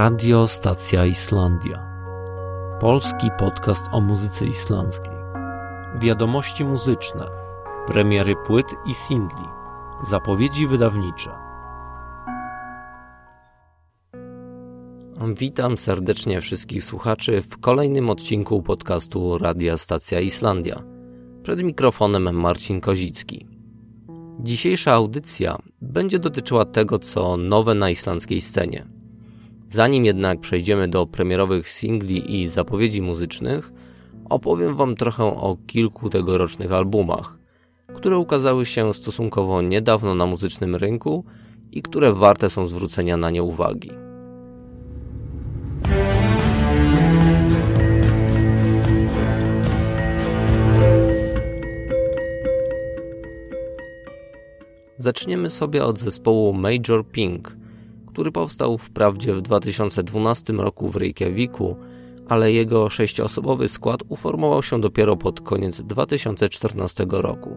Radio Stacja Islandia. Polski podcast o muzyce islandzkiej. Wiadomości muzyczne, premiery płyt i singli, zapowiedzi wydawnicze. Witam serdecznie wszystkich słuchaczy w kolejnym odcinku podcastu Radia Stacja Islandia. Przed mikrofonem Marcin Kozicki. Dzisiejsza audycja będzie dotyczyła tego, co nowe na islandzkiej scenie. Zanim jednak przejdziemy do premierowych singli i zapowiedzi muzycznych, opowiem Wam trochę o kilku tegorocznych albumach, które ukazały się stosunkowo niedawno na muzycznym rynku i które warte są zwrócenia na nie uwagi. Zaczniemy sobie od zespołu Major Pink, który powstał wprawdzie w 2012 roku w Reykjaviku, ale jego sześcioosobowy skład uformował się dopiero pod koniec 2014 roku.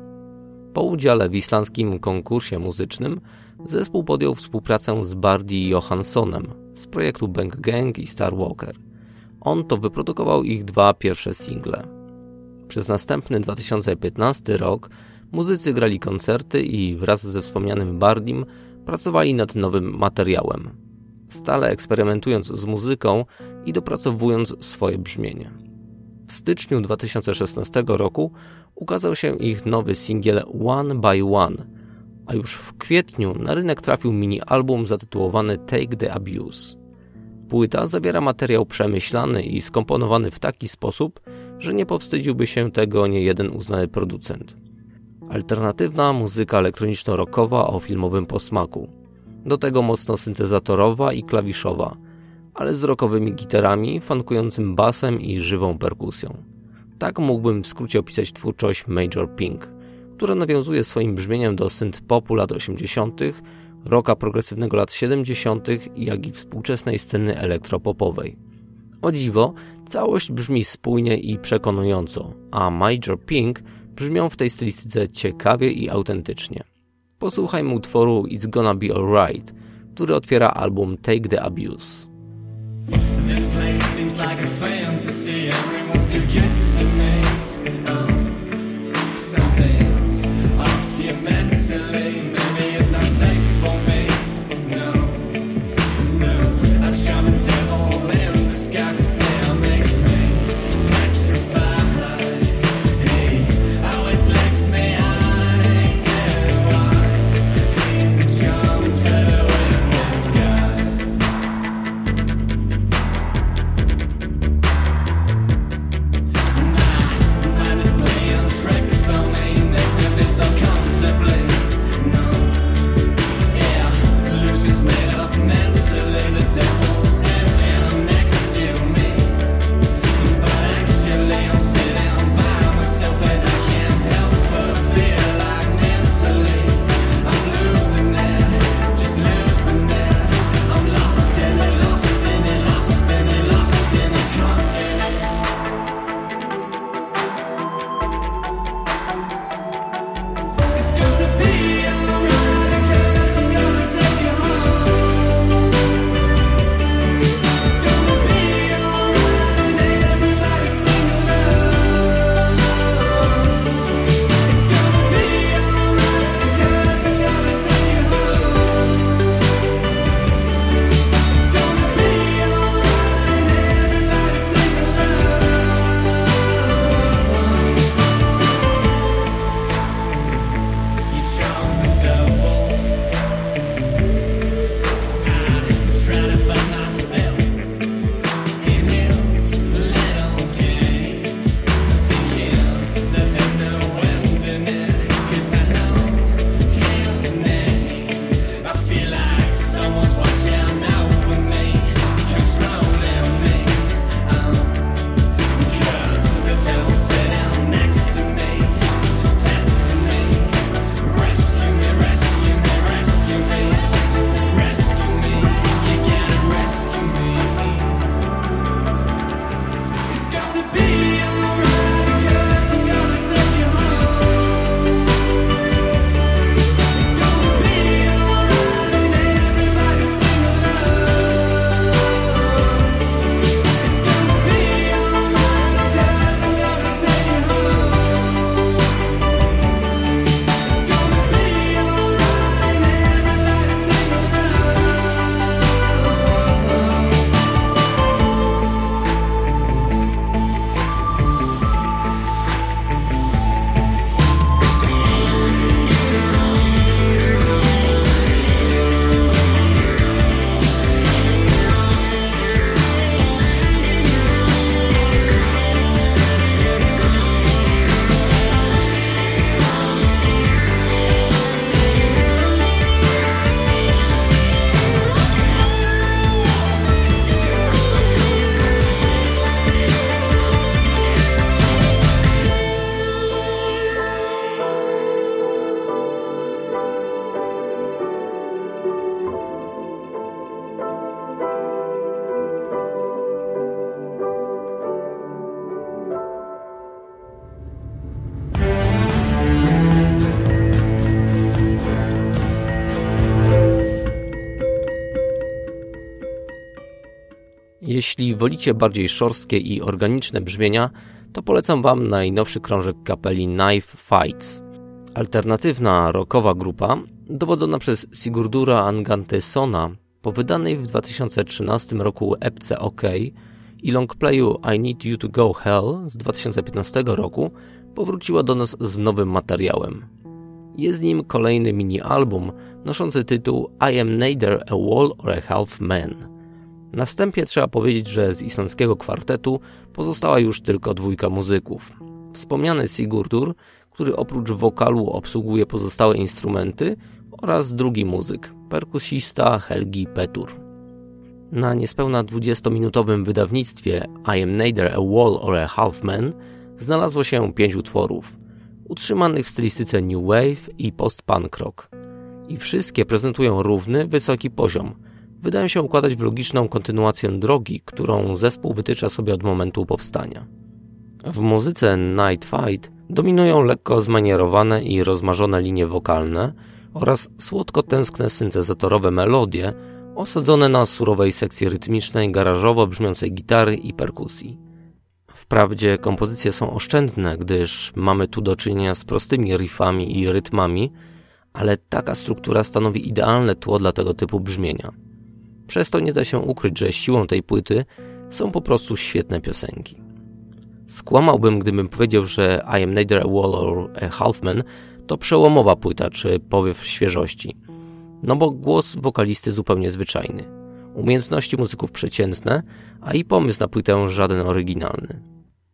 Po udziale w islandzkim konkursie muzycznym zespół podjął współpracę z Bardi Johanssonem z projektu Bang Gang i Star Walker. On to wyprodukował ich dwa pierwsze single. Przez następny 2015 rok muzycy grali koncerty i wraz ze wspomnianym Bardim pracowali nad nowym materiałem, stale eksperymentując z muzyką i dopracowując swoje brzmienie. W styczniu 2016 roku ukazał się ich nowy singiel One by One, a już w kwietniu na rynek trafił mini-album zatytułowany Take the Abuse. Płyta zawiera materiał przemyślany i skomponowany w taki sposób, że nie powstydziłby się tego niejeden uznany producent. Alternatywna muzyka elektroniczno-rockowa o filmowym posmaku. Do tego mocno syntezatorowa i klawiszowa, ale z rockowymi gitarami, fankującym basem i żywą perkusją. Tak mógłbym w skrócie opisać twórczość Major Pink, która nawiązuje swoim brzmieniem do synth-popu lat 80., rocka progresywnego lat 70., jak i współczesnej sceny elektropopowej. O dziwo, całość brzmi spójnie i przekonująco, a Major Pink brzmią w tej stylistyce ciekawie i autentycznie. Posłuchajmy utworu It's Gonna Be Alright, który otwiera album Take the Abuse. This place seems like a fantasy, everyone wants to get to me. Jeśli wolicie bardziej szorskie i organiczne brzmienia, to polecam Wam najnowszy krążek kapeli Knife Fights. Alternatywna rockowa grupa, dowodzona przez Sigurdura Angantesona, po wydanej w 2013 roku epce OK i longplayu I Need You To Go Hell z 2015 roku, powróciła do nas z nowym materiałem. Jest nim kolejny mini-album noszący tytuł I Am Neither a Wall or a Half Man. Na wstępie trzeba powiedzieć, że z islandzkiego kwartetu pozostała już tylko dwójka muzyków. Wspomniany Sigurdur, który oprócz wokalu obsługuje pozostałe instrumenty oraz drugi muzyk, perkusista Helgi Petur. Na niespełna 20-minutowym wydawnictwie I Am Neither a Wall or a Half Man znalazło się pięć utworów, utrzymanych w stylistyce New Wave i post-punk rock. I wszystkie prezentują równy, wysoki poziom – wydają się układać w logiczną kontynuację drogi, którą zespół wytycza sobie od momentu powstania. W muzyce Night Fight dominują lekko zmanierowane i rozmarzone linie wokalne oraz słodko-tęskne syntezatorowe melodie osadzone na surowej sekcji rytmicznej garażowo brzmiącej gitary i perkusji. Wprawdzie kompozycje są oszczędne, gdyż mamy tu do czynienia z prostymi riffami i rytmami, ale taka struktura stanowi idealne tło dla tego typu brzmienia. Przez to nie da się ukryć, że siłą tej płyty są po prostu świetne piosenki. Skłamałbym, gdybym powiedział, że I Am Neither a Wall or a Halfman to przełomowa płyta czy powiew świeżości. No bo głos wokalisty zupełnie zwyczajny. Umiejętności muzyków przeciętne, a i pomysł na płytę żaden oryginalny.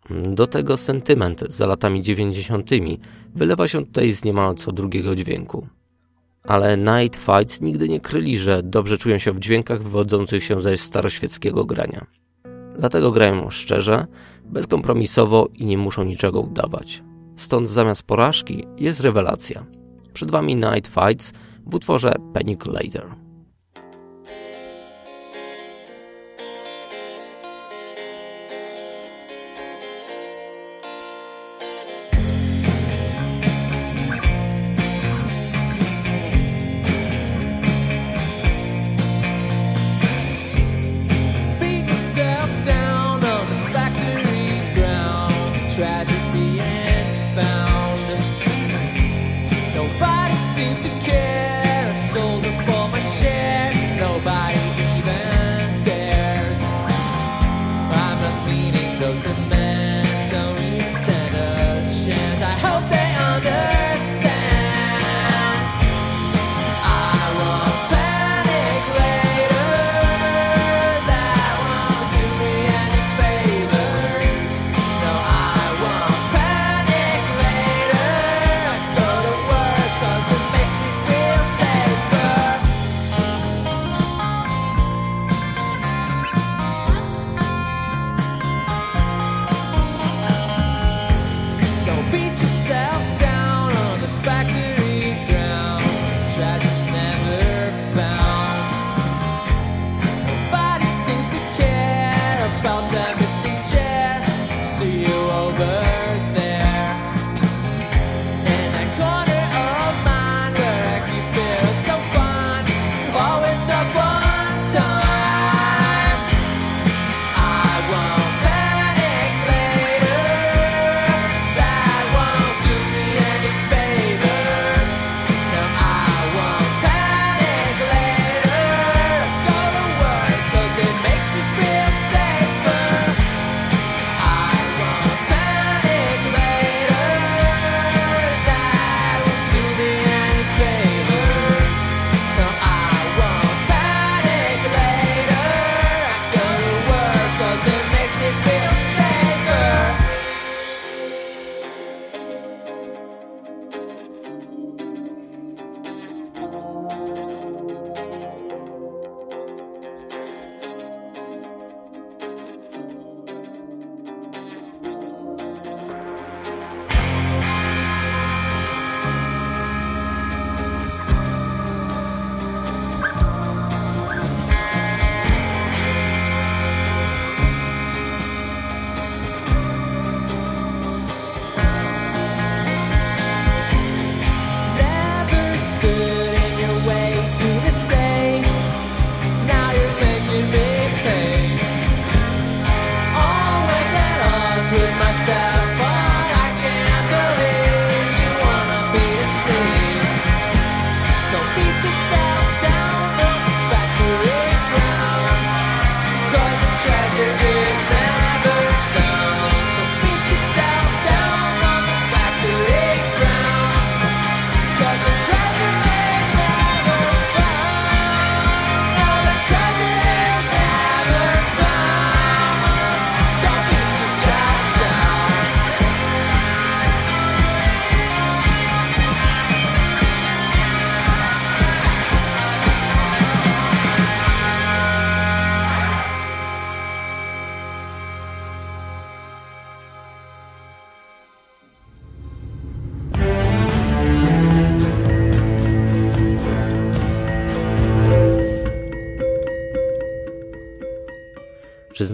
Do tego sentyment za latami dziewięćdziesiątymi wylewa się tutaj z niemal co drugiego dźwięku ale Night Fights nigdy nie kryli, że dobrze czują się w dźwiękach wywodzących się ze staroświeckiego grania. Dlatego grają szczerze, bezkompromisowo i nie muszą niczego udawać. Stąd zamiast porażki jest rewelacja. Przed Wami Night Fights w utworze Panic Later.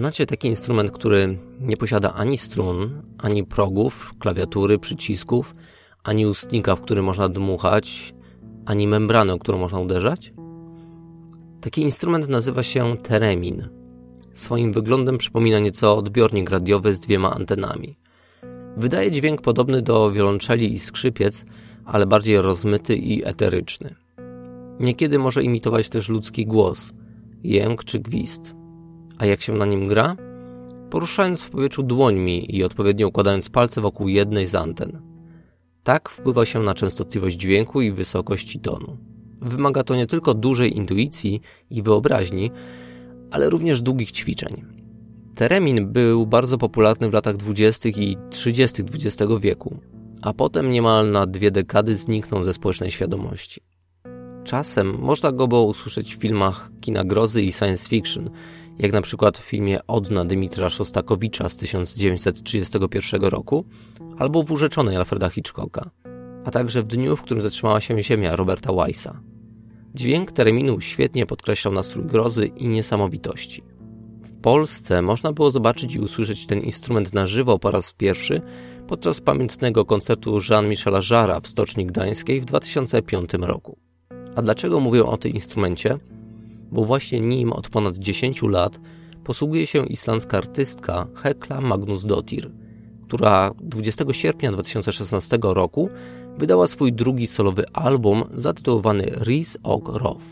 Znacie taki instrument, który nie posiada ani strun, ani progów, klawiatury, przycisków, ani ustnika, w który można dmuchać, ani membrany, o którą można uderzać? Taki instrument nazywa się teremin. Swoim wyglądem przypomina nieco odbiornik radiowy z dwiema antenami. Wydaje dźwięk podobny do wiolonczeli i skrzypiec, ale bardziej rozmyty i eteryczny. Niekiedy może imitować też ludzki głos, jęk czy gwizd. A jak się na nim gra? Poruszając w powietrzu dłońmi i odpowiednio układając palce wokół jednej z anten. Tak wpływa się na częstotliwość dźwięku i wysokości tonu. Wymaga to nie tylko dużej intuicji i wyobraźni, ale również długich ćwiczeń. Teremin był bardzo popularny w latach 20. i 30. XX wieku, a potem niemal na dwie dekady zniknął ze społecznej świadomości. Czasem można go było usłyszeć w filmach kina grozy i science fiction, jak na przykład w filmie Odna Dymitra Szostakowicza z 1931 roku albo w Urzeczonej Alfreda Hitchcocka, a także w dniu, w którym zatrzymała się Ziemia Roberta Weissa. Dźwięk terminu świetnie podkreślał nastrój grozy i niesamowitości. W Polsce można było zobaczyć i usłyszeć ten instrument na żywo po raz pierwszy podczas pamiętnego koncertu Jean-Michela Żara w Stoczni Gdańskiej w 2005 roku. A dlaczego mówię o tym instrumencie? Bo właśnie nim od ponad 10 lat posługuje się islandzka artystka Hekla Magnusdottir, która 20 sierpnia 2016 roku wydała swój drugi solowy album zatytułowany Ris og Rof.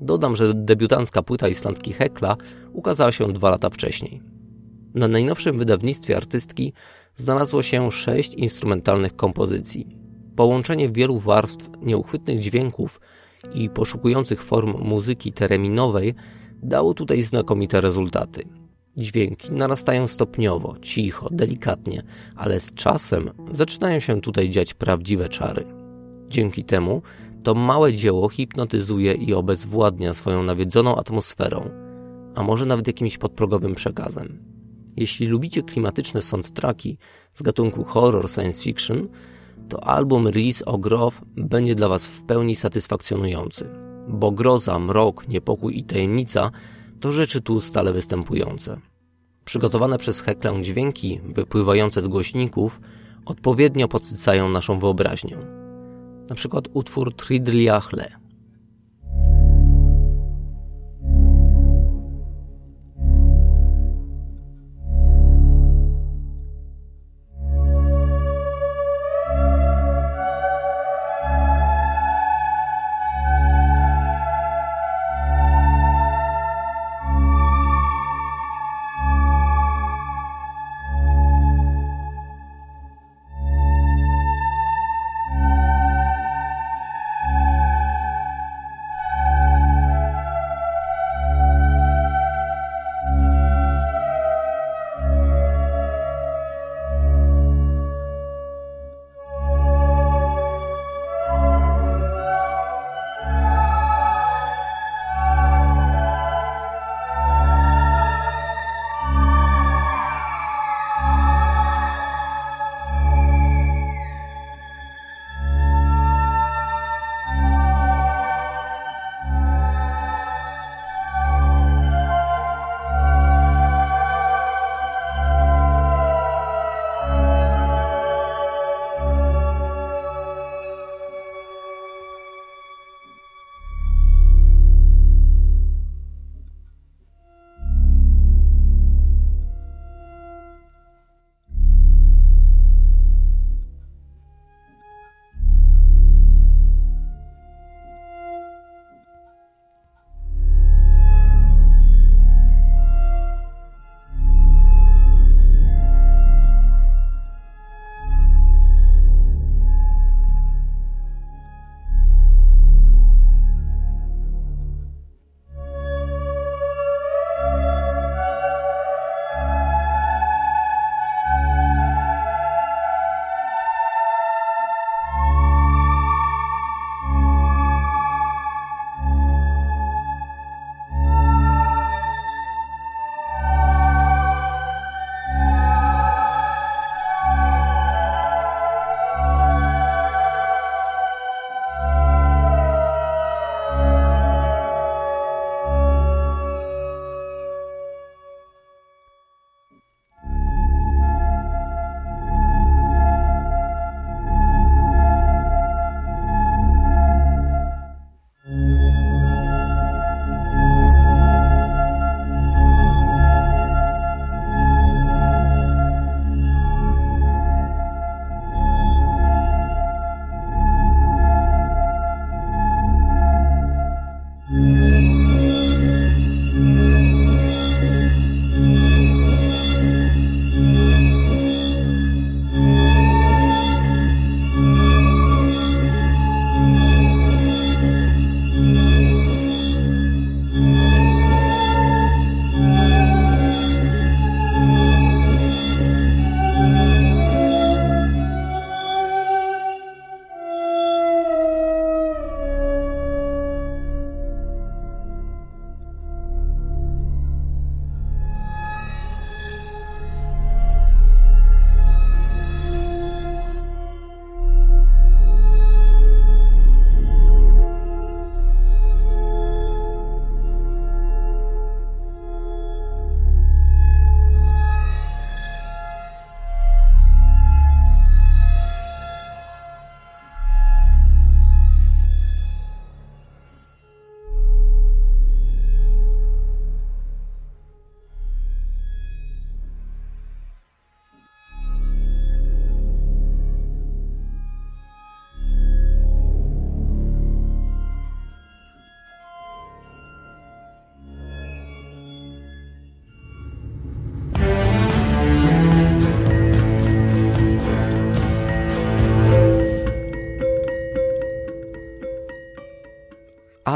Dodam, że debiutancka płyta islandki Hekla ukazała się dwa lata wcześniej. Na najnowszym wydawnictwie artystki znalazło się sześć instrumentalnych kompozycji. Połączenie wielu warstw nieuchwytnych dźwięków i poszukujących form muzyki tereminowej dało tutaj znakomite rezultaty. Dźwięki narastają stopniowo, cicho, delikatnie, ale z czasem zaczynają się tutaj dziać prawdziwe czary. Dzięki temu to małe dzieło hipnotyzuje i obezwładnia swoją nawiedzoną atmosferą, a może nawet jakimś podprogowym przekazem. Jeśli lubicie klimatyczne soundtracki z gatunku horror science fiction, to album Riz Ogrow będzie dla Was w pełni satysfakcjonujący, bo groza, mrok, niepokój i tajemnica to rzeczy tu stale występujące. Przygotowane przez Heklę dźwięki wypływające z głośników odpowiednio podsycają naszą wyobraźnię. Na przykład utwór Tridliachle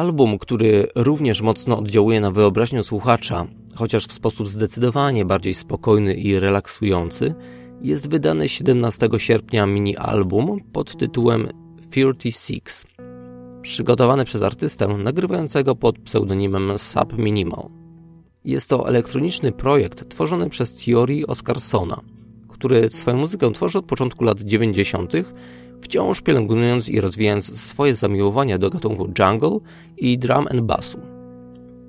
Album, który również mocno oddziałuje na wyobraźnię słuchacza, chociaż w sposób zdecydowanie bardziej spokojny i relaksujący, jest wydany 17 sierpnia mini-album pod tytułem 36, przygotowany przez artystę nagrywającego pod pseudonimem Sub Minimal. Jest to elektroniczny projekt tworzony przez Thierry Oscarsona, który swoją muzykę tworzy od początku lat 90., wciąż pielęgnując i rozwijając swoje zamiłowania do gatunku jungle i drum and bassu.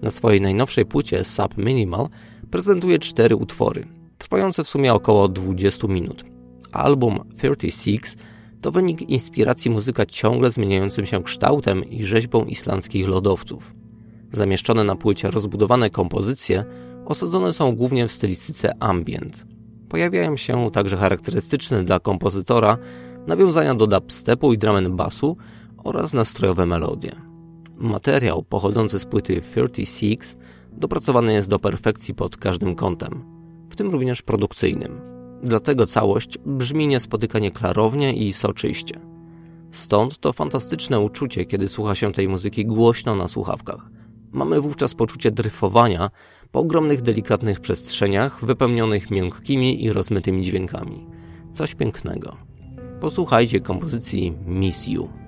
Na swojej najnowszej płycie Sub Minimal prezentuje cztery utwory, trwające w sumie około 20 minut. Album 36 to wynik inspiracji muzyka ciągle zmieniającym się kształtem i rzeźbą islandzkich lodowców. Zamieszczone na płycie rozbudowane kompozycje osadzone są głównie w stylistyce ambient. Pojawiają się także charakterystyczne dla kompozytora nawiązania do dubstepu i drum bassu oraz nastrojowe melodie. Materiał pochodzący z płyty 36 dopracowany jest do perfekcji pod każdym kątem, w tym również produkcyjnym. Dlatego całość brzmi niespotykanie klarownie i soczyście. Stąd to fantastyczne uczucie, kiedy słucha się tej muzyki głośno na słuchawkach. Mamy wówczas poczucie dryfowania po ogromnych, delikatnych przestrzeniach wypełnionych miękkimi i rozmytymi dźwiękami. Coś pięknego. Posłuchajcie kompozycji Miss You.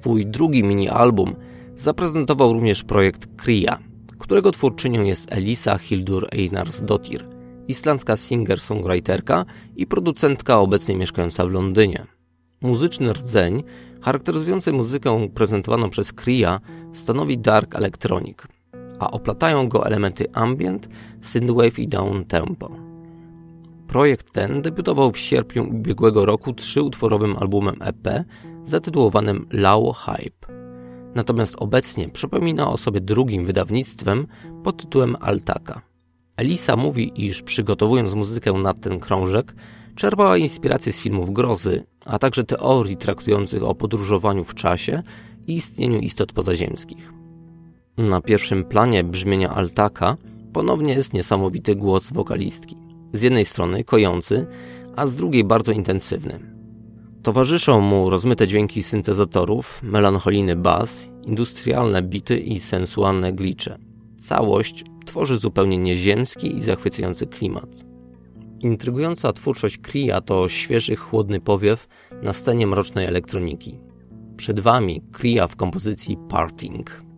Swój drugi mini-album zaprezentował również projekt Kria, którego twórczynią jest Elisa Hildur Einarsdottir, islandzka singer-songwriterka i producentka obecnie mieszkająca w Londynie. Muzyczny rdzeń, charakteryzujący muzykę prezentowaną przez Kria, stanowi dark electronic, a oplatają go elementy ambient, synthwave i down tempo. Projekt ten debiutował w sierpniu ubiegłego roku trzyutworowym albumem EP zatytułowanym Lao Hype. Natomiast obecnie przypomina o sobie drugim wydawnictwem pod tytułem Altaka. Elisa mówi, iż przygotowując muzykę na ten krążek, czerpała inspirację z filmów grozy, a także teorii traktujących o podróżowaniu w czasie i istnieniu istot pozaziemskich. Na pierwszym planie brzmienia Altaka ponownie jest niesamowity głos wokalistki. Z jednej strony kojący, a z drugiej bardzo intensywny. Towarzyszą mu rozmyte dźwięki syntezatorów, melancholijny bas, industrialne bity i sensualne glicze. Całość tworzy zupełnie nieziemski i zachwycający klimat. Intrygująca twórczość Kria to świeży, chłodny powiew na scenie mrocznej elektroniki. Przed Wami Kria w kompozycji Parting.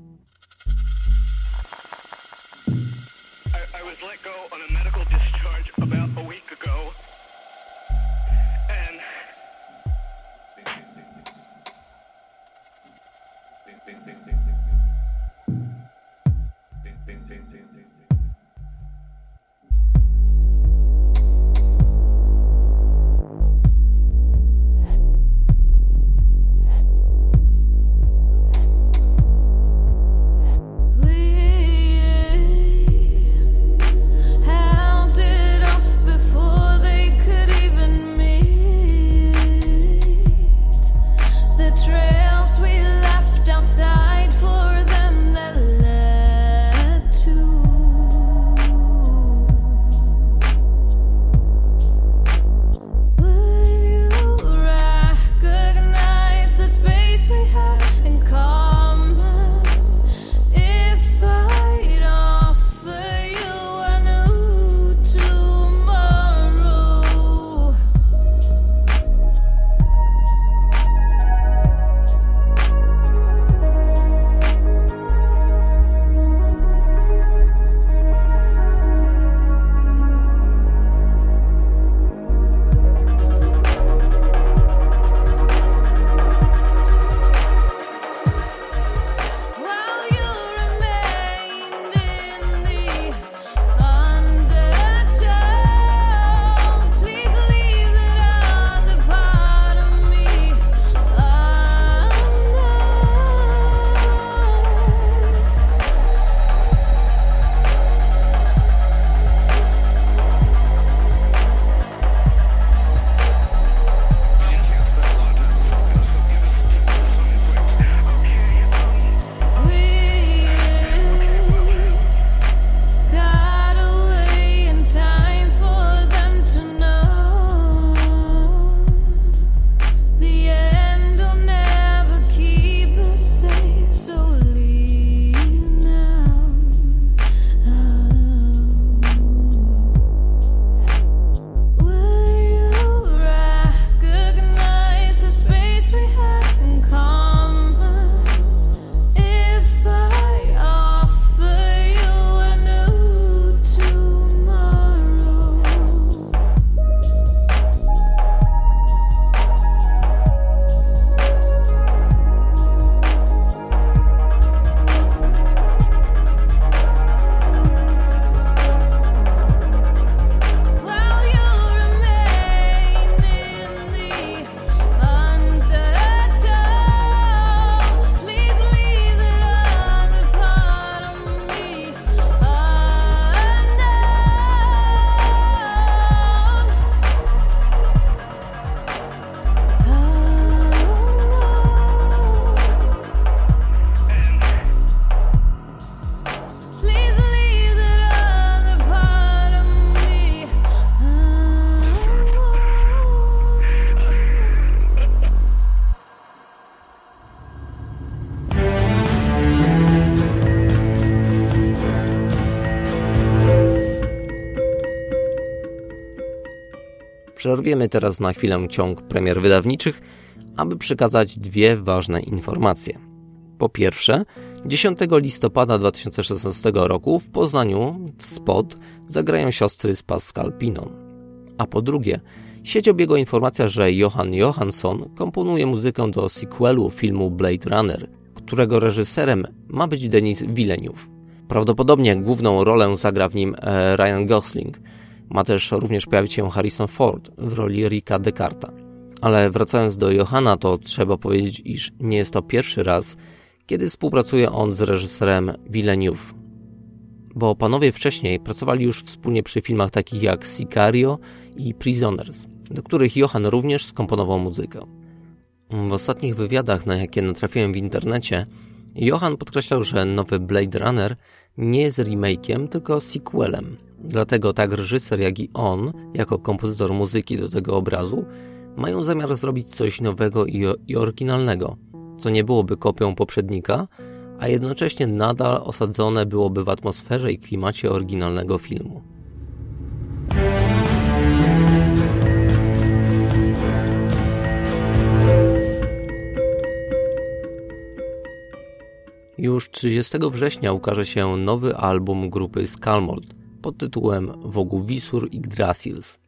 Przerwiemy teraz na chwilę ciąg premier wydawniczych, aby przekazać dwie ważne informacje. Po pierwsze, 10 listopada 2016 roku w Poznaniu w Spot zagrają siostry z Pascal Pinon. A po drugie, sieć obiegła informacja, że Johan Johansson komponuje muzykę do sequelu filmu Blade Runner, którego reżyserem ma być Denis Villeneuve. Prawdopodobnie główną rolę zagra w nim e, Ryan Gosling. Ma też również pojawić się Harrison Ford w roli Ricka Descarta. Ale wracając do Johana, to trzeba powiedzieć, iż nie jest to pierwszy raz, kiedy współpracuje on z reżyserem Villeneuve. Bo panowie wcześniej pracowali już wspólnie przy filmach takich jak Sicario i Prisoners, do których Johan również skomponował muzykę. W ostatnich wywiadach, na jakie natrafiłem w internecie, Johan podkreślał, że nowy Blade Runner nie jest remake'iem, tylko sequelem. Dlatego tak reżyser, jak i on, jako kompozytor muzyki do tego obrazu, mają zamiar zrobić coś nowego i, i oryginalnego, co nie byłoby kopią poprzednika, a jednocześnie nadal osadzone byłoby w atmosferze i klimacie oryginalnego filmu. Już 30 września ukaże się nowy album grupy Skalmold pod tytułem Wogu Wisur Yggdrasils.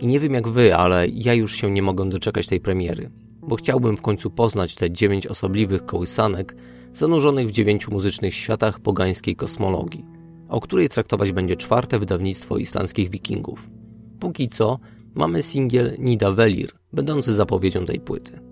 I nie wiem jak wy, ale ja już się nie mogę doczekać tej premiery, bo chciałbym w końcu poznać te dziewięć osobliwych kołysanek zanurzonych w dziewięciu muzycznych światach pogańskiej kosmologii, o której traktować będzie czwarte wydawnictwo islandzkich wikingów. Póki co mamy singiel Nida Velir, będący zapowiedzią tej płyty.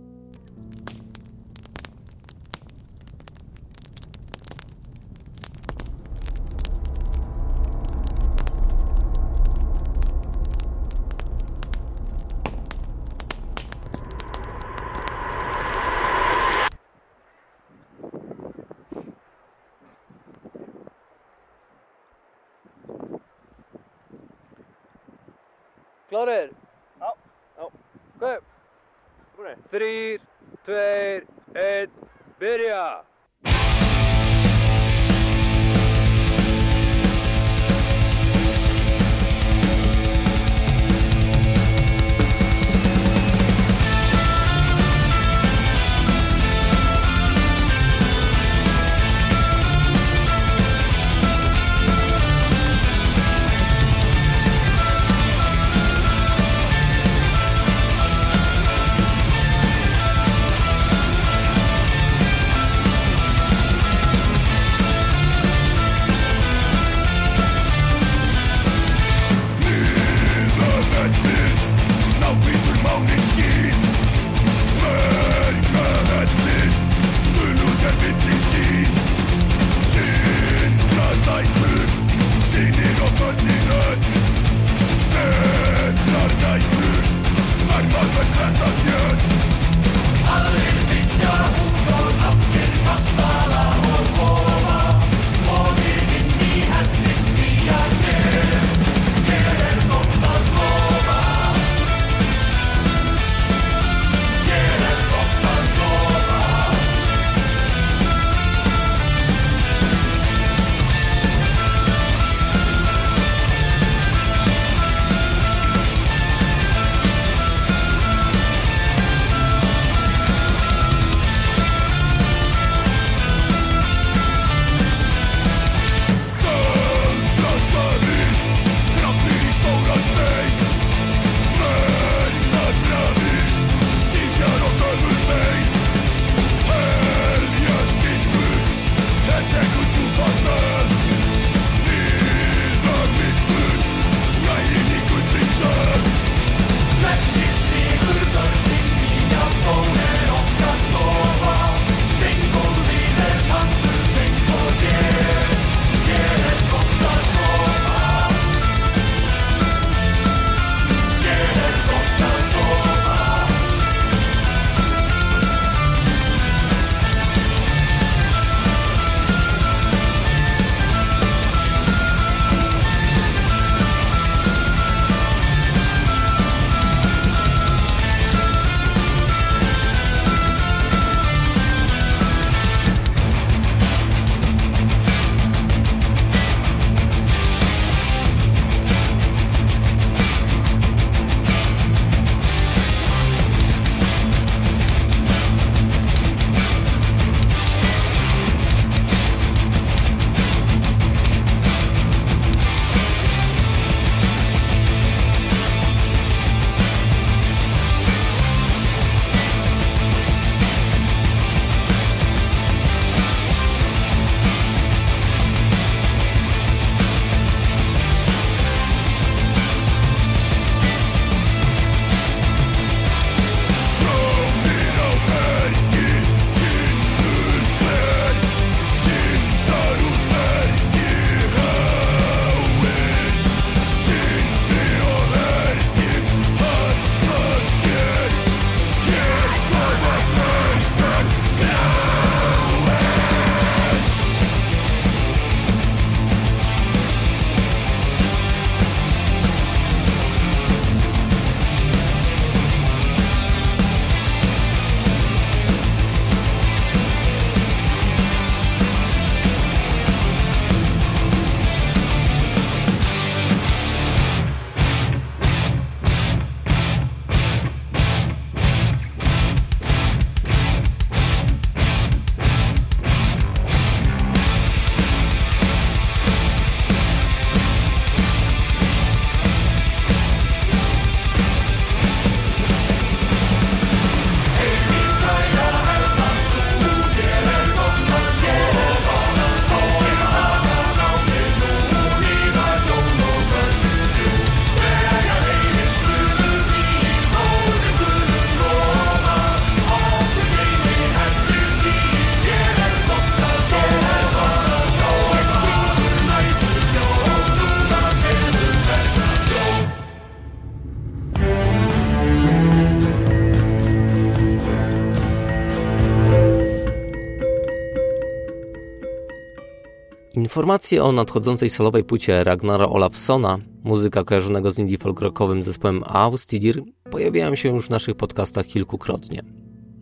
Informacje o nadchodzącej solowej płycie Ragnara Olafsona, muzyka kojarzonego z indie folk rockowym zespołem Austidir, pojawiają się już w naszych podcastach kilkukrotnie.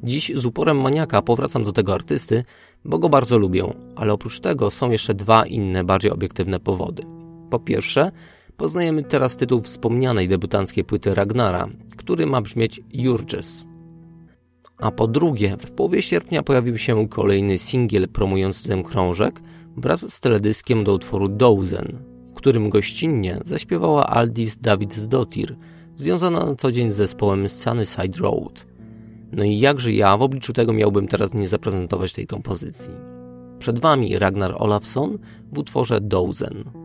Dziś z uporem maniaka powracam do tego artysty, bo go bardzo lubię, ale oprócz tego są jeszcze dwa inne, bardziej obiektywne powody. Po pierwsze, poznajemy teraz tytuł wspomnianej debiutanckiej płyty Ragnara, który ma brzmieć Jurges. A po drugie, w połowie sierpnia pojawił się kolejny singiel promujący ten krążek wraz z teledyskiem do utworu Dozen, w którym gościnnie zaśpiewała Aldis Davidsdottir, związana na co dzień z zespołem Sunnyside Road. No i jakże ja w obliczu tego miałbym teraz nie zaprezentować tej kompozycji. Przed Wami Ragnar Olafsson w utworze Dozen.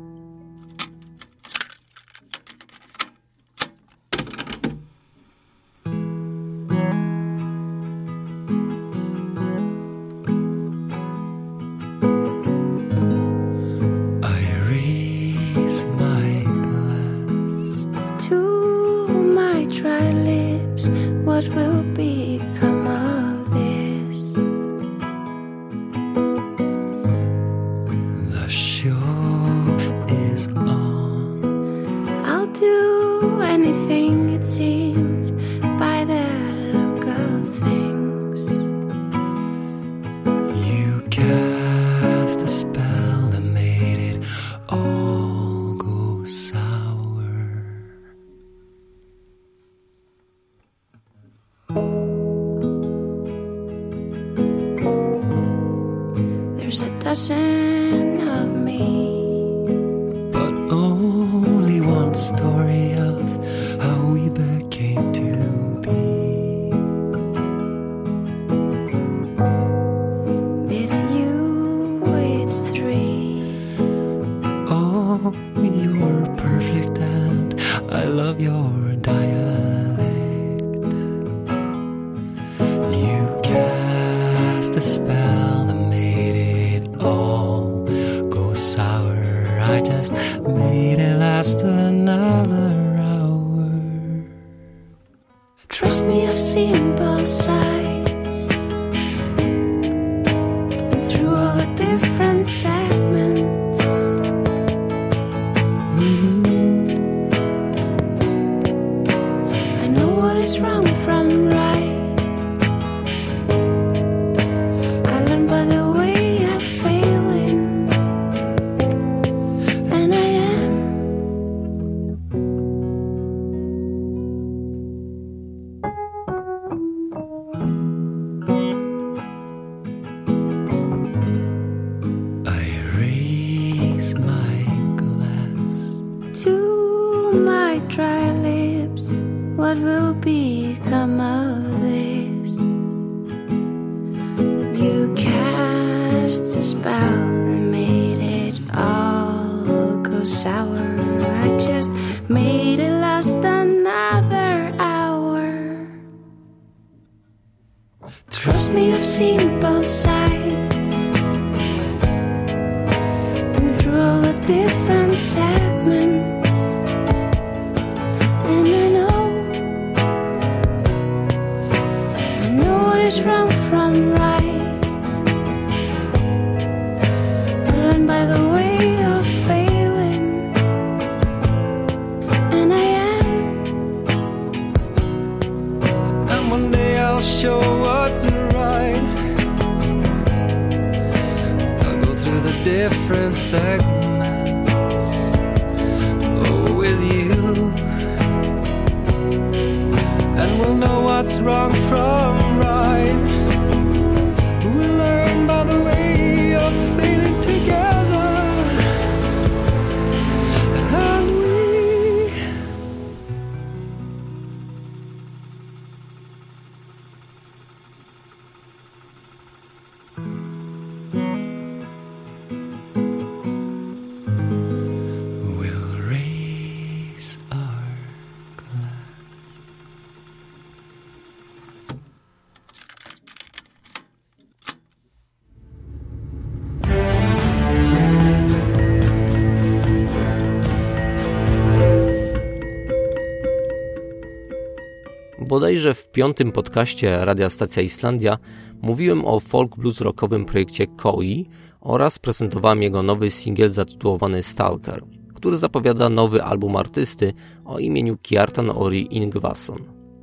Bodajże w piątym podcaście Radia Stacja Islandia mówiłem o folk blues rockowym projekcie Koi oraz prezentowałem jego nowy singiel zatytułowany Stalker, który zapowiada nowy album artysty o imieniu Kjartan Ori Ingvason.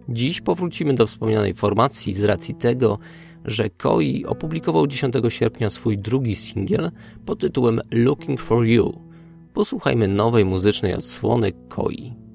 Dziś powrócimy do wspomnianej formacji z racji tego, że Koi opublikował 10 sierpnia swój drugi singiel pod tytułem Looking for You. Posłuchajmy nowej muzycznej odsłony Koi.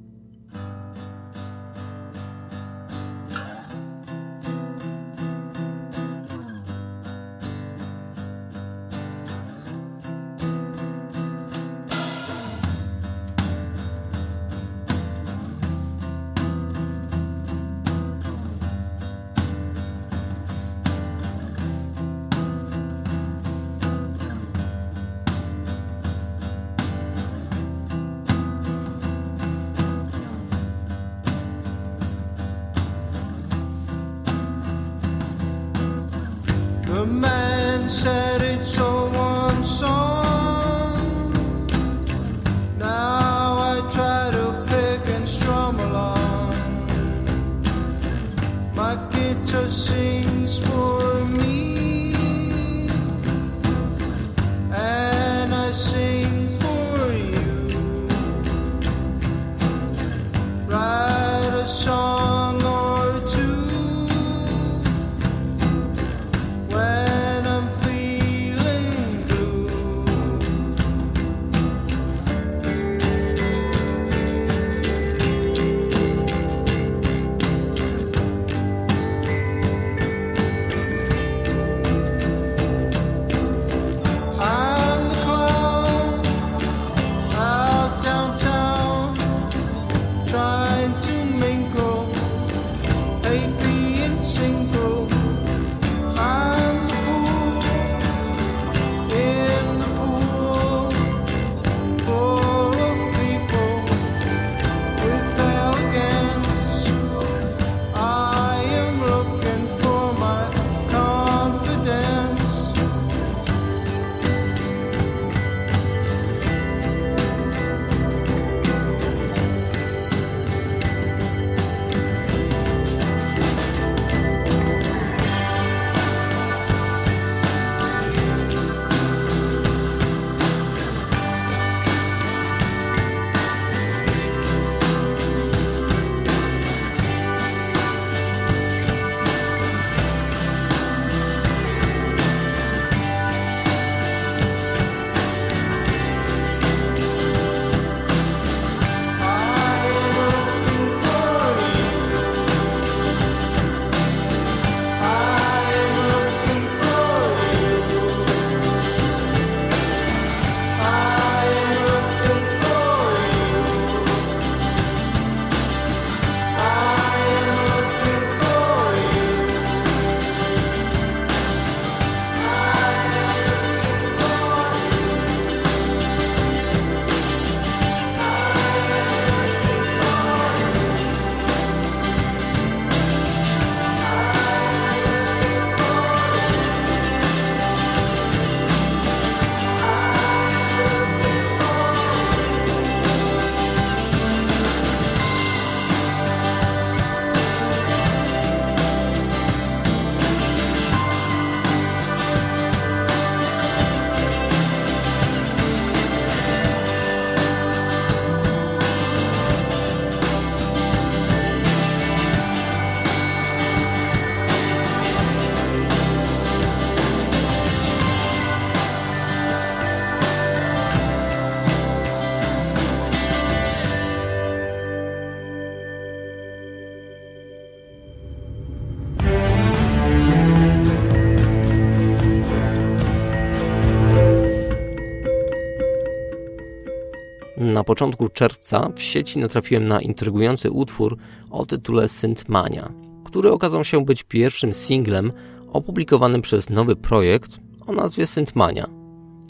Początku czerwca w sieci natrafiłem na intrygujący utwór o tytule Synthmania, który okazał się być pierwszym singlem opublikowanym przez nowy projekt o nazwie Synthmania.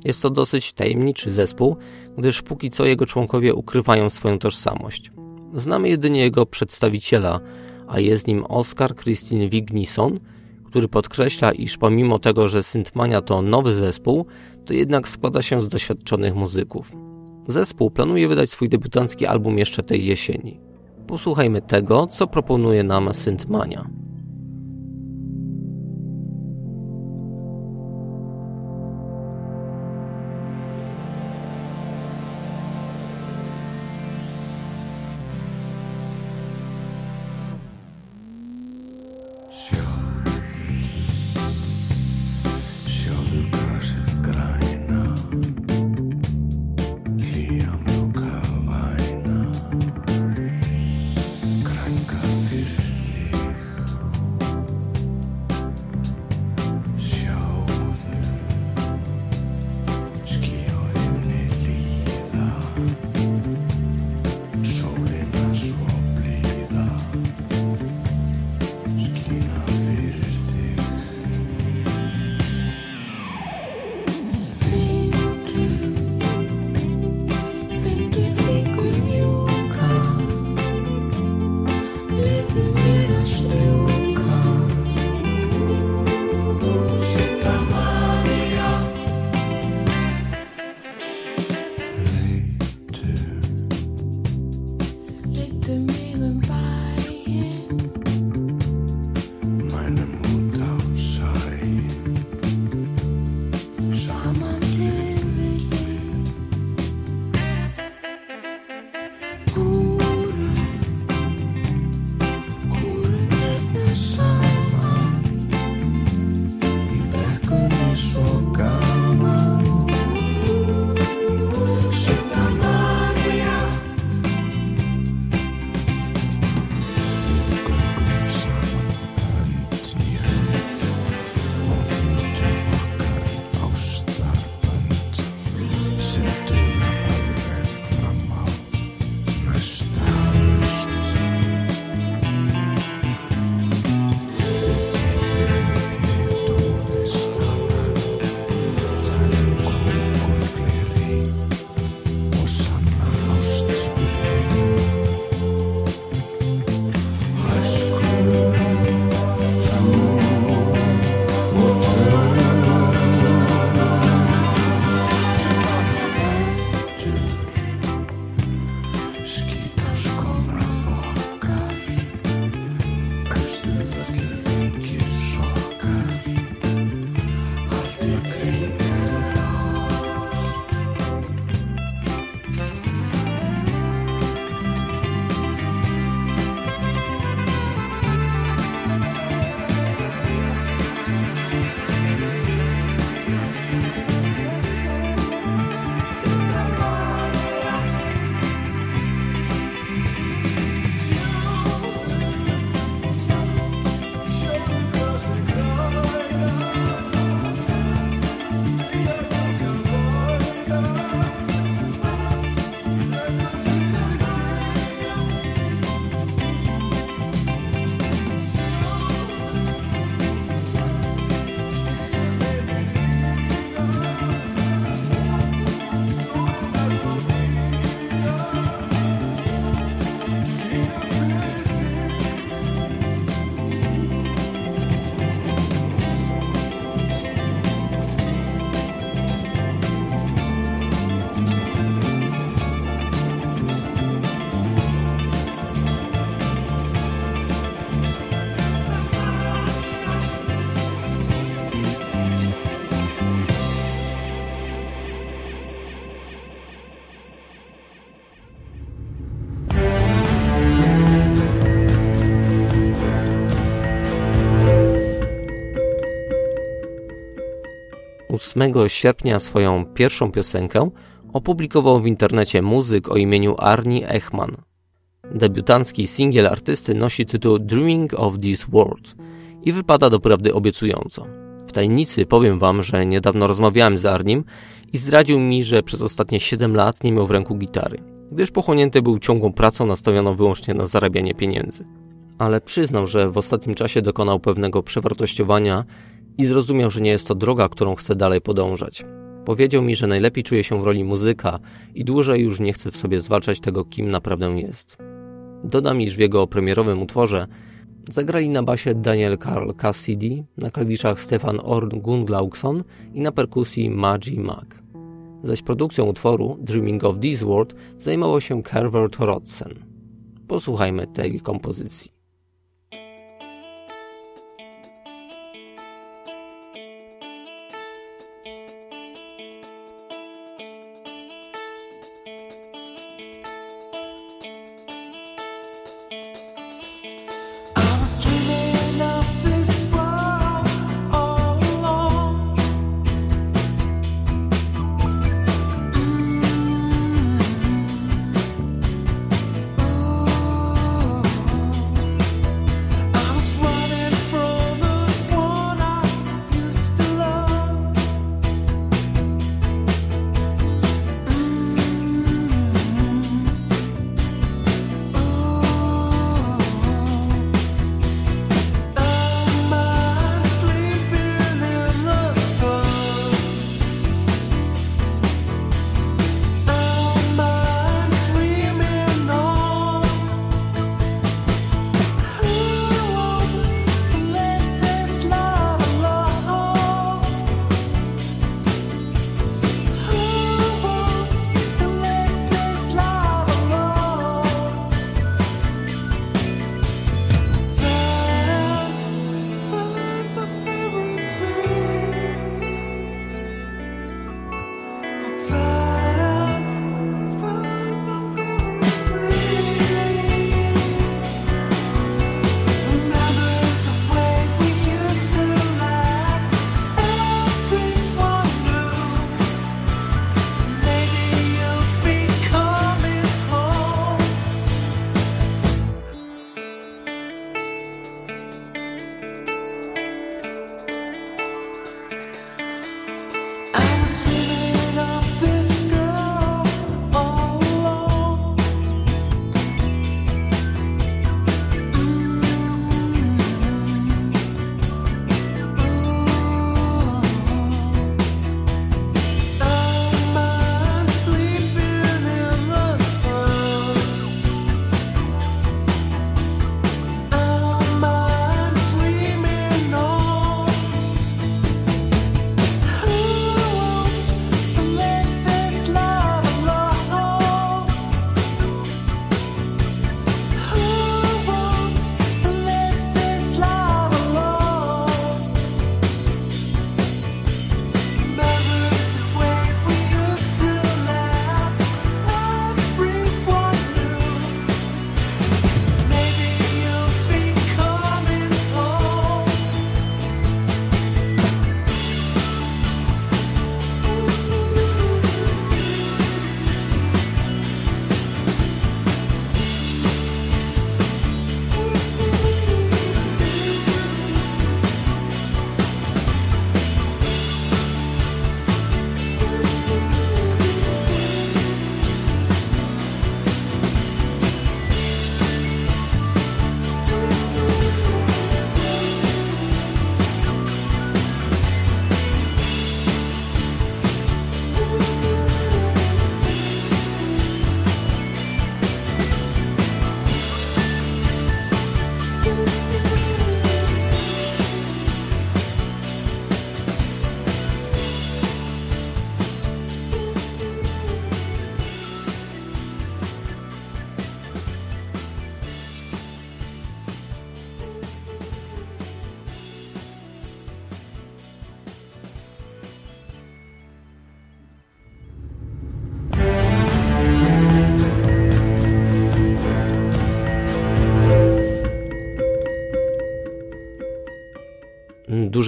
Jest to dosyć tajemniczy zespół, gdyż póki co jego członkowie ukrywają swoją tożsamość. Znamy jedynie jego przedstawiciela, a jest nim Oscar Christine Wignison, który podkreśla, iż pomimo tego, że Synthmania to nowy zespół, to jednak składa się z doświadczonych muzyków. Zespół planuje wydać swój debiutancki album jeszcze tej jesieni. Posłuchajmy tego, co proponuje nam Syntmania. Sure. 8 sierpnia swoją pierwszą piosenkę opublikował w internecie muzyk o imieniu Arnie Echman. Debiutancki singiel artysty nosi tytuł Dreaming of This World i wypada doprawdy obiecująco. W tajemnicy powiem wam, że niedawno rozmawiałem z Arnim i zdradził mi, że przez ostatnie 7 lat nie miał w ręku gitary, gdyż pochłonięty był ciągłą pracą nastawioną wyłącznie na zarabianie pieniędzy. Ale przyznał, że w ostatnim czasie dokonał pewnego przewartościowania i zrozumiał, że nie jest to droga, którą chce dalej podążać. Powiedział mi, że najlepiej czuje się w roli muzyka i dłużej już nie chce w sobie zwalczać tego, kim naprawdę jest. Dodam, iż w jego premierowym utworze zagrali na basie Daniel Karl Cassidy, na klawiszach Stefan Orn Gundlaugsson i na perkusji Maggie Mack. Zaś produkcją utworu Dreaming of This World zajmował się Carver Rodsen. Posłuchajmy tej kompozycji.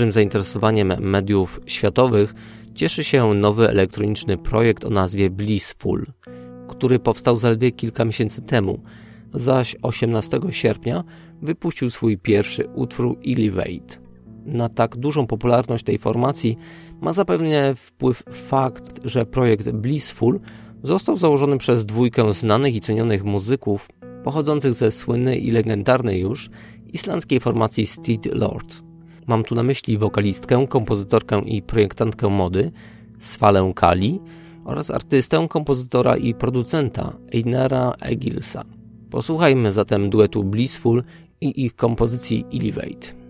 Dużym zainteresowaniem mediów światowych cieszy się nowy elektroniczny projekt o nazwie Blissful, który powstał zaledwie kilka miesięcy temu, zaś 18 sierpnia wypuścił swój pierwszy utwór Elevate. Na tak dużą popularność tej formacji ma zapewne wpływ fakt, że projekt Blissful został założony przez dwójkę znanych i cenionych muzyków pochodzących ze słynnej i legendarnej już islandzkiej formacji Steed Lord. Mam tu na myśli wokalistkę, kompozytorkę i projektantkę mody Svalę Kali oraz artystę, kompozytora i producenta Einara Egilsa. Posłuchajmy zatem duetu Blissful i ich kompozycji Elevate.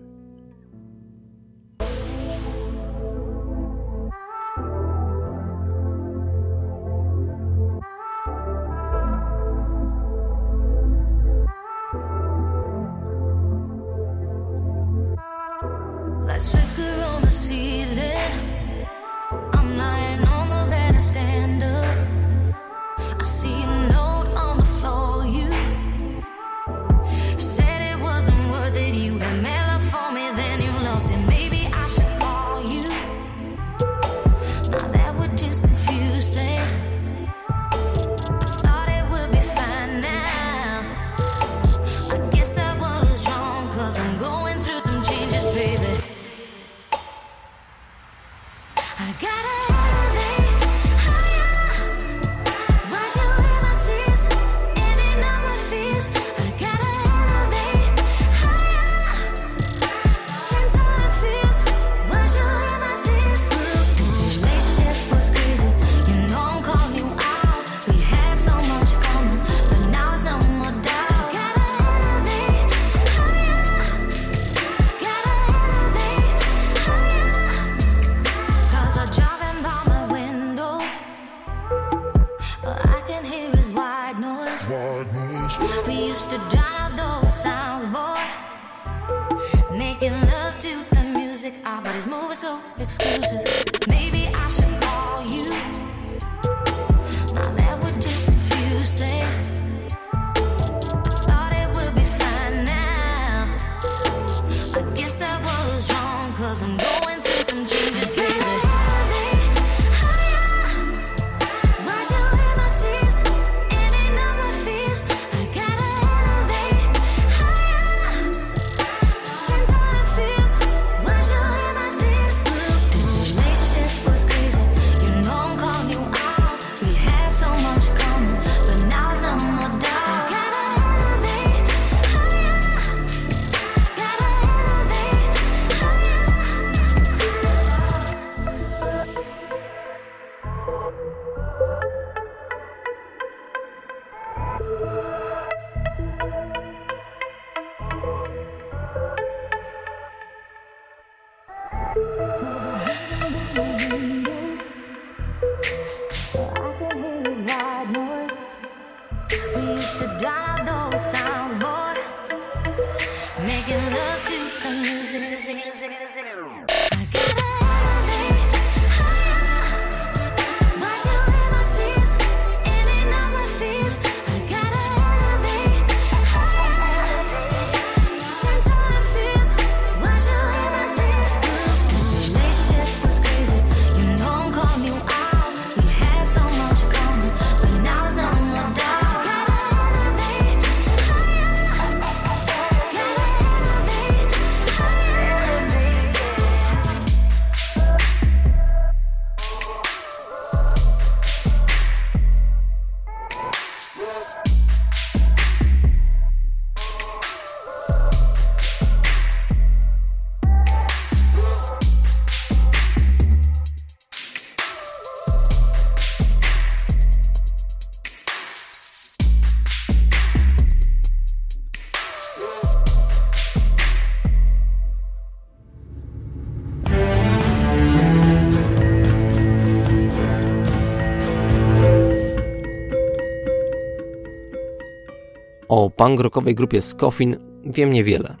Punk rockowej grupie Scoffin wiem niewiele.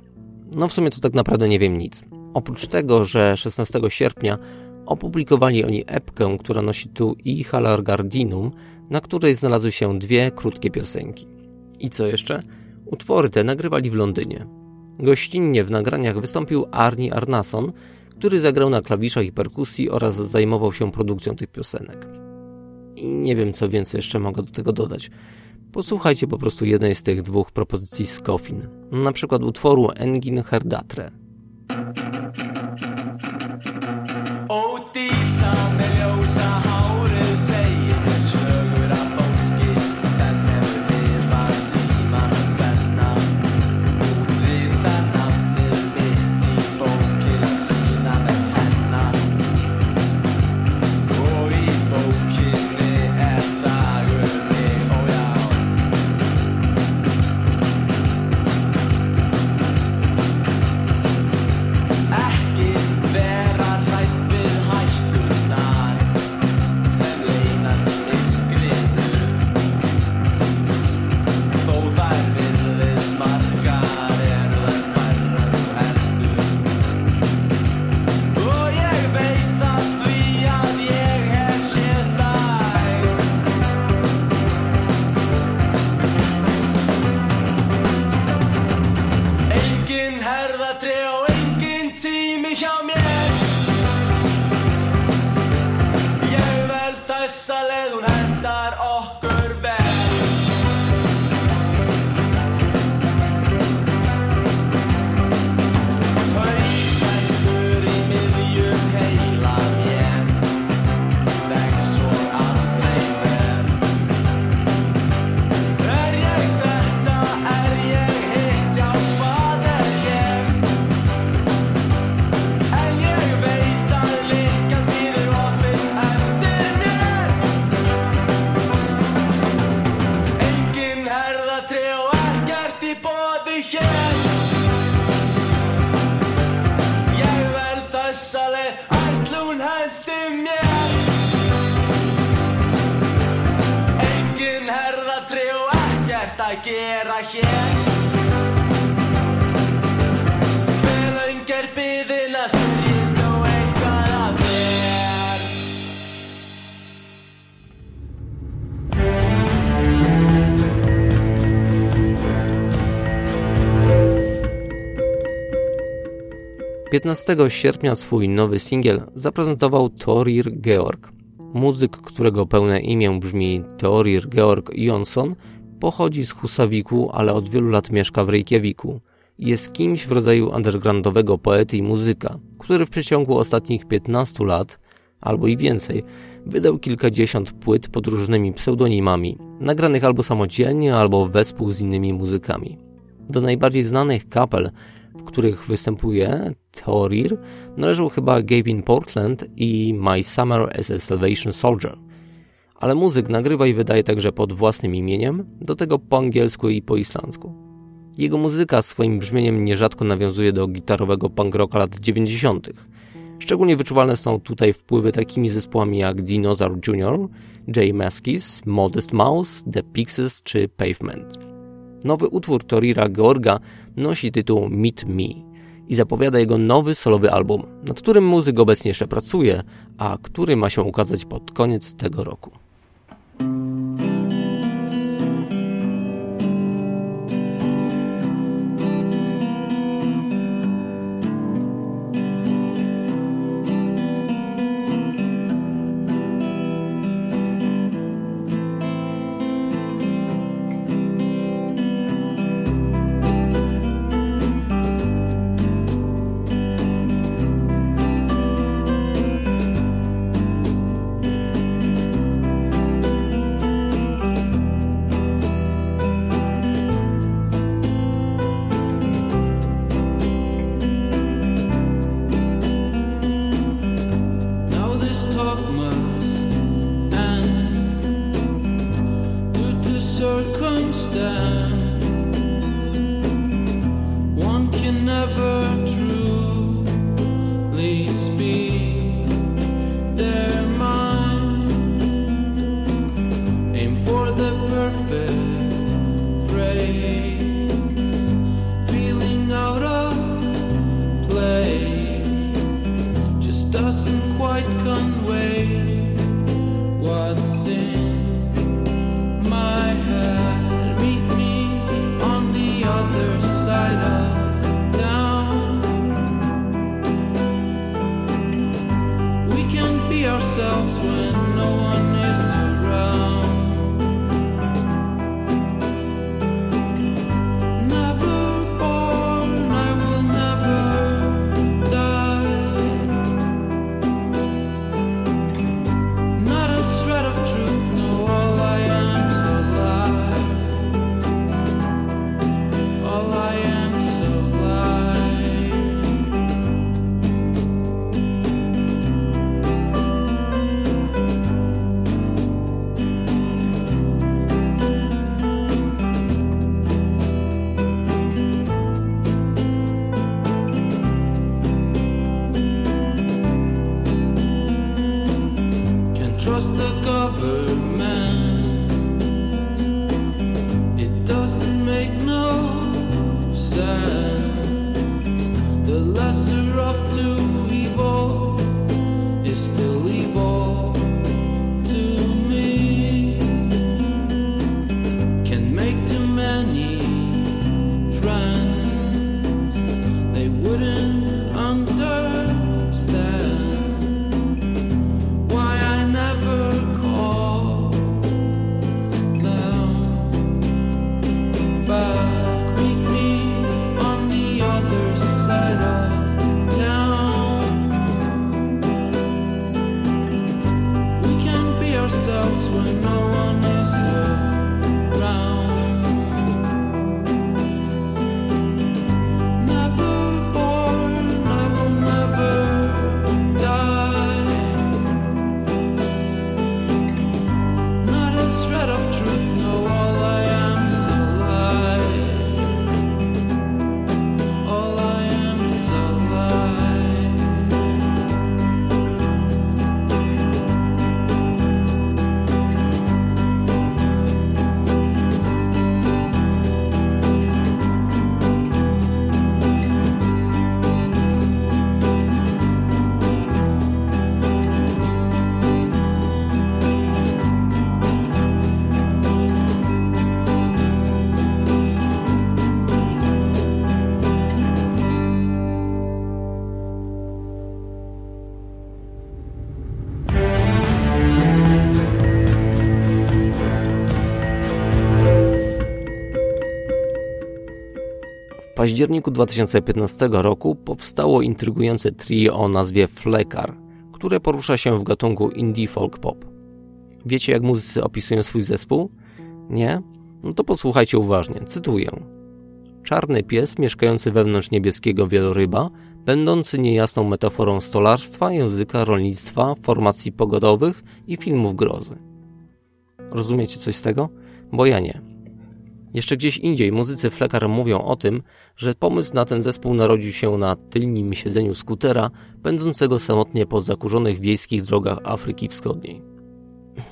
No w sumie to tak naprawdę nie wiem nic. Oprócz tego, że 16 sierpnia opublikowali oni epkę, która nosi tu i Halar Gardinum, na której znalazły się dwie krótkie piosenki. I co jeszcze? Utwory te nagrywali w Londynie. Gościnnie w nagraniach wystąpił Arnie Arnason, który zagrał na klawiszach i perkusji oraz zajmował się produkcją tych piosenek. I nie wiem, co więcej jeszcze mogę do tego dodać. Posłuchajcie po prostu jednej z tych dwóch propozycji z Coffin, na przykład utworu Engin Herdatre. Piętnastego sierpnia swój nowy singiel zaprezentował Torir Georg. Muzyk, którego pełne imię brzmi Torir Georg Jonsson, Pochodzi z Husawiku, ale od wielu lat mieszka w Reykjaviku. Jest kimś w rodzaju undergroundowego poety i muzyka, który w przeciągu ostatnich 15 lat, albo i więcej, wydał kilkadziesiąt płyt pod różnymi pseudonimami, nagranych albo samodzielnie, albo wespół z innymi muzykami. Do najbardziej znanych kapel, w których występuje Thorir, należą chyba Gavin Portland i My Summer as a Salvation Soldier – ale muzyk nagrywa i wydaje także pod własnym imieniem, do tego po angielsku i po islandzku. Jego muzyka swoim brzmieniem nierzadko nawiązuje do gitarowego punk rocka lat 90. Szczególnie wyczuwalne są tutaj wpływy takimi zespołami jak Dinosaur Jr., J. Maskis, Modest Mouse, The Pixies czy Pavement. Nowy utwór Torira Georga nosi tytuł Meet Me i zapowiada jego nowy solowy album, nad którym muzyk obecnie jeszcze pracuje, a który ma się ukazać pod koniec tego roku. Be październiku 2015 roku powstało intrygujące trio o nazwie Flekar, które porusza się w gatunku indie folk pop. Wiecie jak muzycy opisują swój zespół? Nie? No to posłuchajcie uważnie, cytuję. Czarny pies mieszkający wewnątrz niebieskiego wieloryba, będący niejasną metaforą stolarstwa, języka, rolnictwa, formacji pogodowych i filmów grozy. Rozumiecie coś z tego? Bo ja nie. Jeszcze gdzieś indziej muzycy Flekar mówią o tym, że pomysł na ten zespół narodził się na tylnym siedzeniu skutera, pędzącego samotnie po zakurzonych wiejskich drogach Afryki Wschodniej.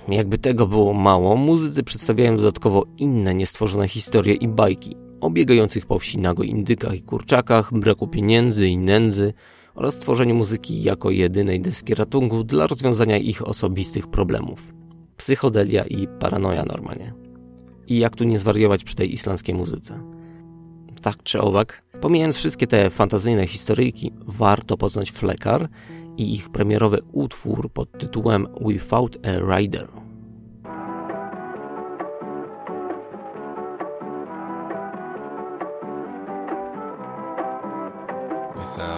Jakby tego było mało, muzycy przedstawiają dodatkowo inne niestworzone historie i bajki o biegających po wsi nago indykach i kurczakach, braku pieniędzy i nędzy oraz tworzeniu muzyki jako jedynej deski ratunku dla rozwiązania ich osobistych problemów. Psychodelia i paranoja normalnie i jak tu nie zwariować przy tej islandzkiej muzyce. Tak czy owak, pomijając wszystkie te fantazyjne historyjki, warto poznać Flekar i ich premierowy utwór pod tytułem Without a Rider. without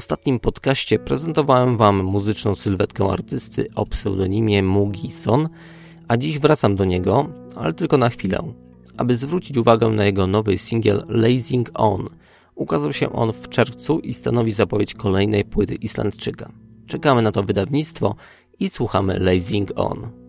ostatnim podcaście prezentowałem Wam muzyczną sylwetkę artysty o pseudonimie Mugi Son, a dziś wracam do niego, ale tylko na chwilę, aby zwrócić uwagę na jego nowy singiel Lazing On. Ukazał się on w czerwcu i stanowi zapowiedź kolejnej płyty Islandczyka. Czekamy na to wydawnictwo i słuchamy Lazing On.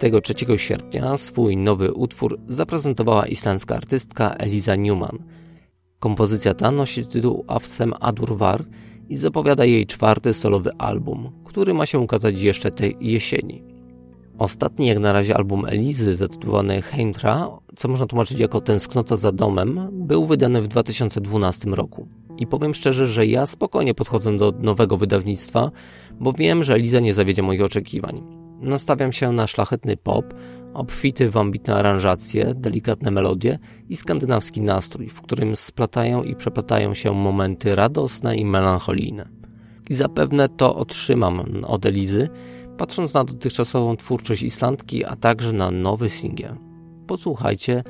23 sierpnia swój nowy utwór zaprezentowała islandzka artystka Eliza Newman. Kompozycja ta nosi tytuł Afsem Adurvar i zapowiada jej czwarty solowy album, który ma się ukazać jeszcze tej jesieni. Ostatni jak na razie album Elizy zatytułowany Heimtra, co można tłumaczyć jako Tęsknota za domem, był wydany w 2012 roku. I powiem szczerze, że ja spokojnie podchodzę do nowego wydawnictwa, bo wiem, że Eliza nie zawiedzie moich oczekiwań. Nastawiam się na szlachetny pop, obfity w ambitne aranżacje, delikatne melodie i skandynawski nastrój, w którym splatają i przeplatają się momenty radosne i melancholijne. I zapewne to otrzymam od Elizy, patrząc na dotychczasową twórczość Islandki, a także na nowy singiel. Posłuchajcie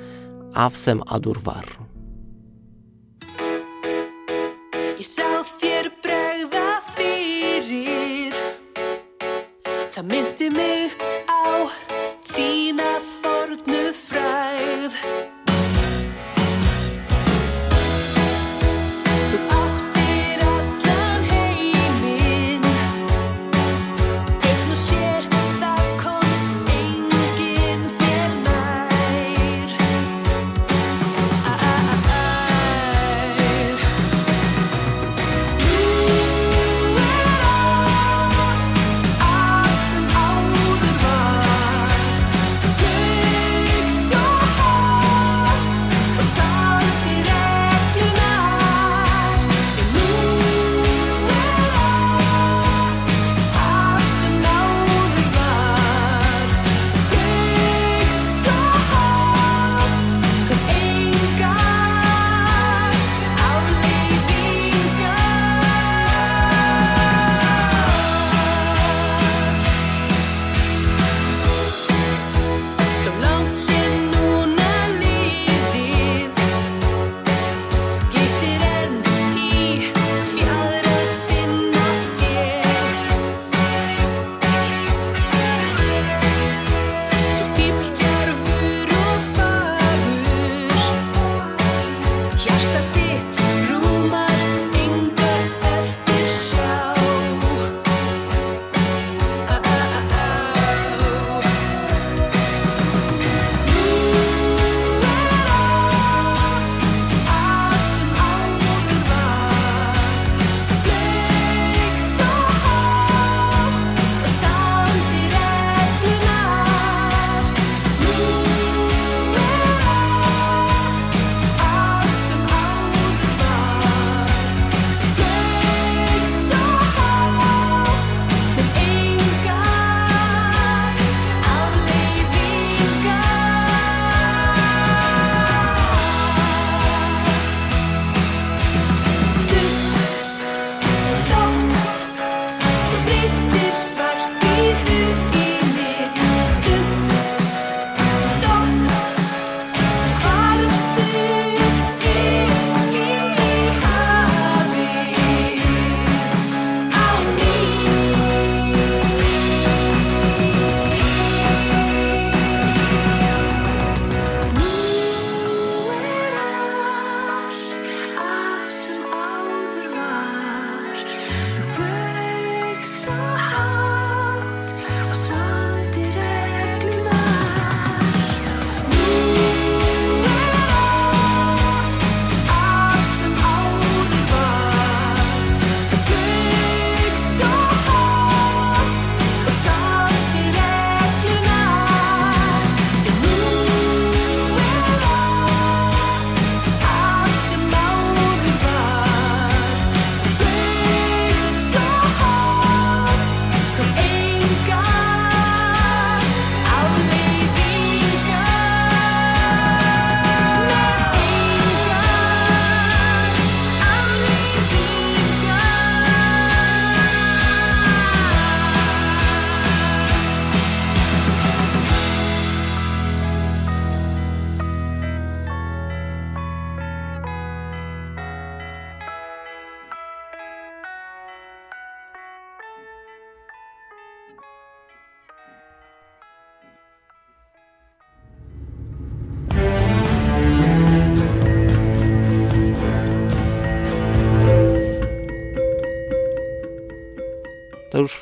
Avsem Adurvar.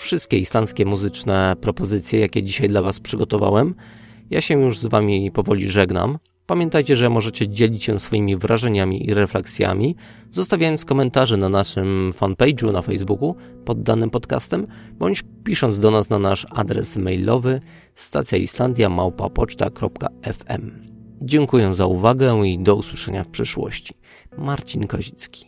Wszystkie islandzkie muzyczne propozycje, jakie dzisiaj dla Was przygotowałem. Ja się już z Wami powoli żegnam. Pamiętajcie, że możecie dzielić się swoimi wrażeniami i refleksjami, zostawiając komentarze na naszym fanpage'u na Facebooku pod danym podcastem, bądź pisząc do nas na nasz adres mailowy stacjaislandia.małpapoczta.fm. Dziękuję za uwagę i do usłyszenia w przyszłości. Marcin Kozicki.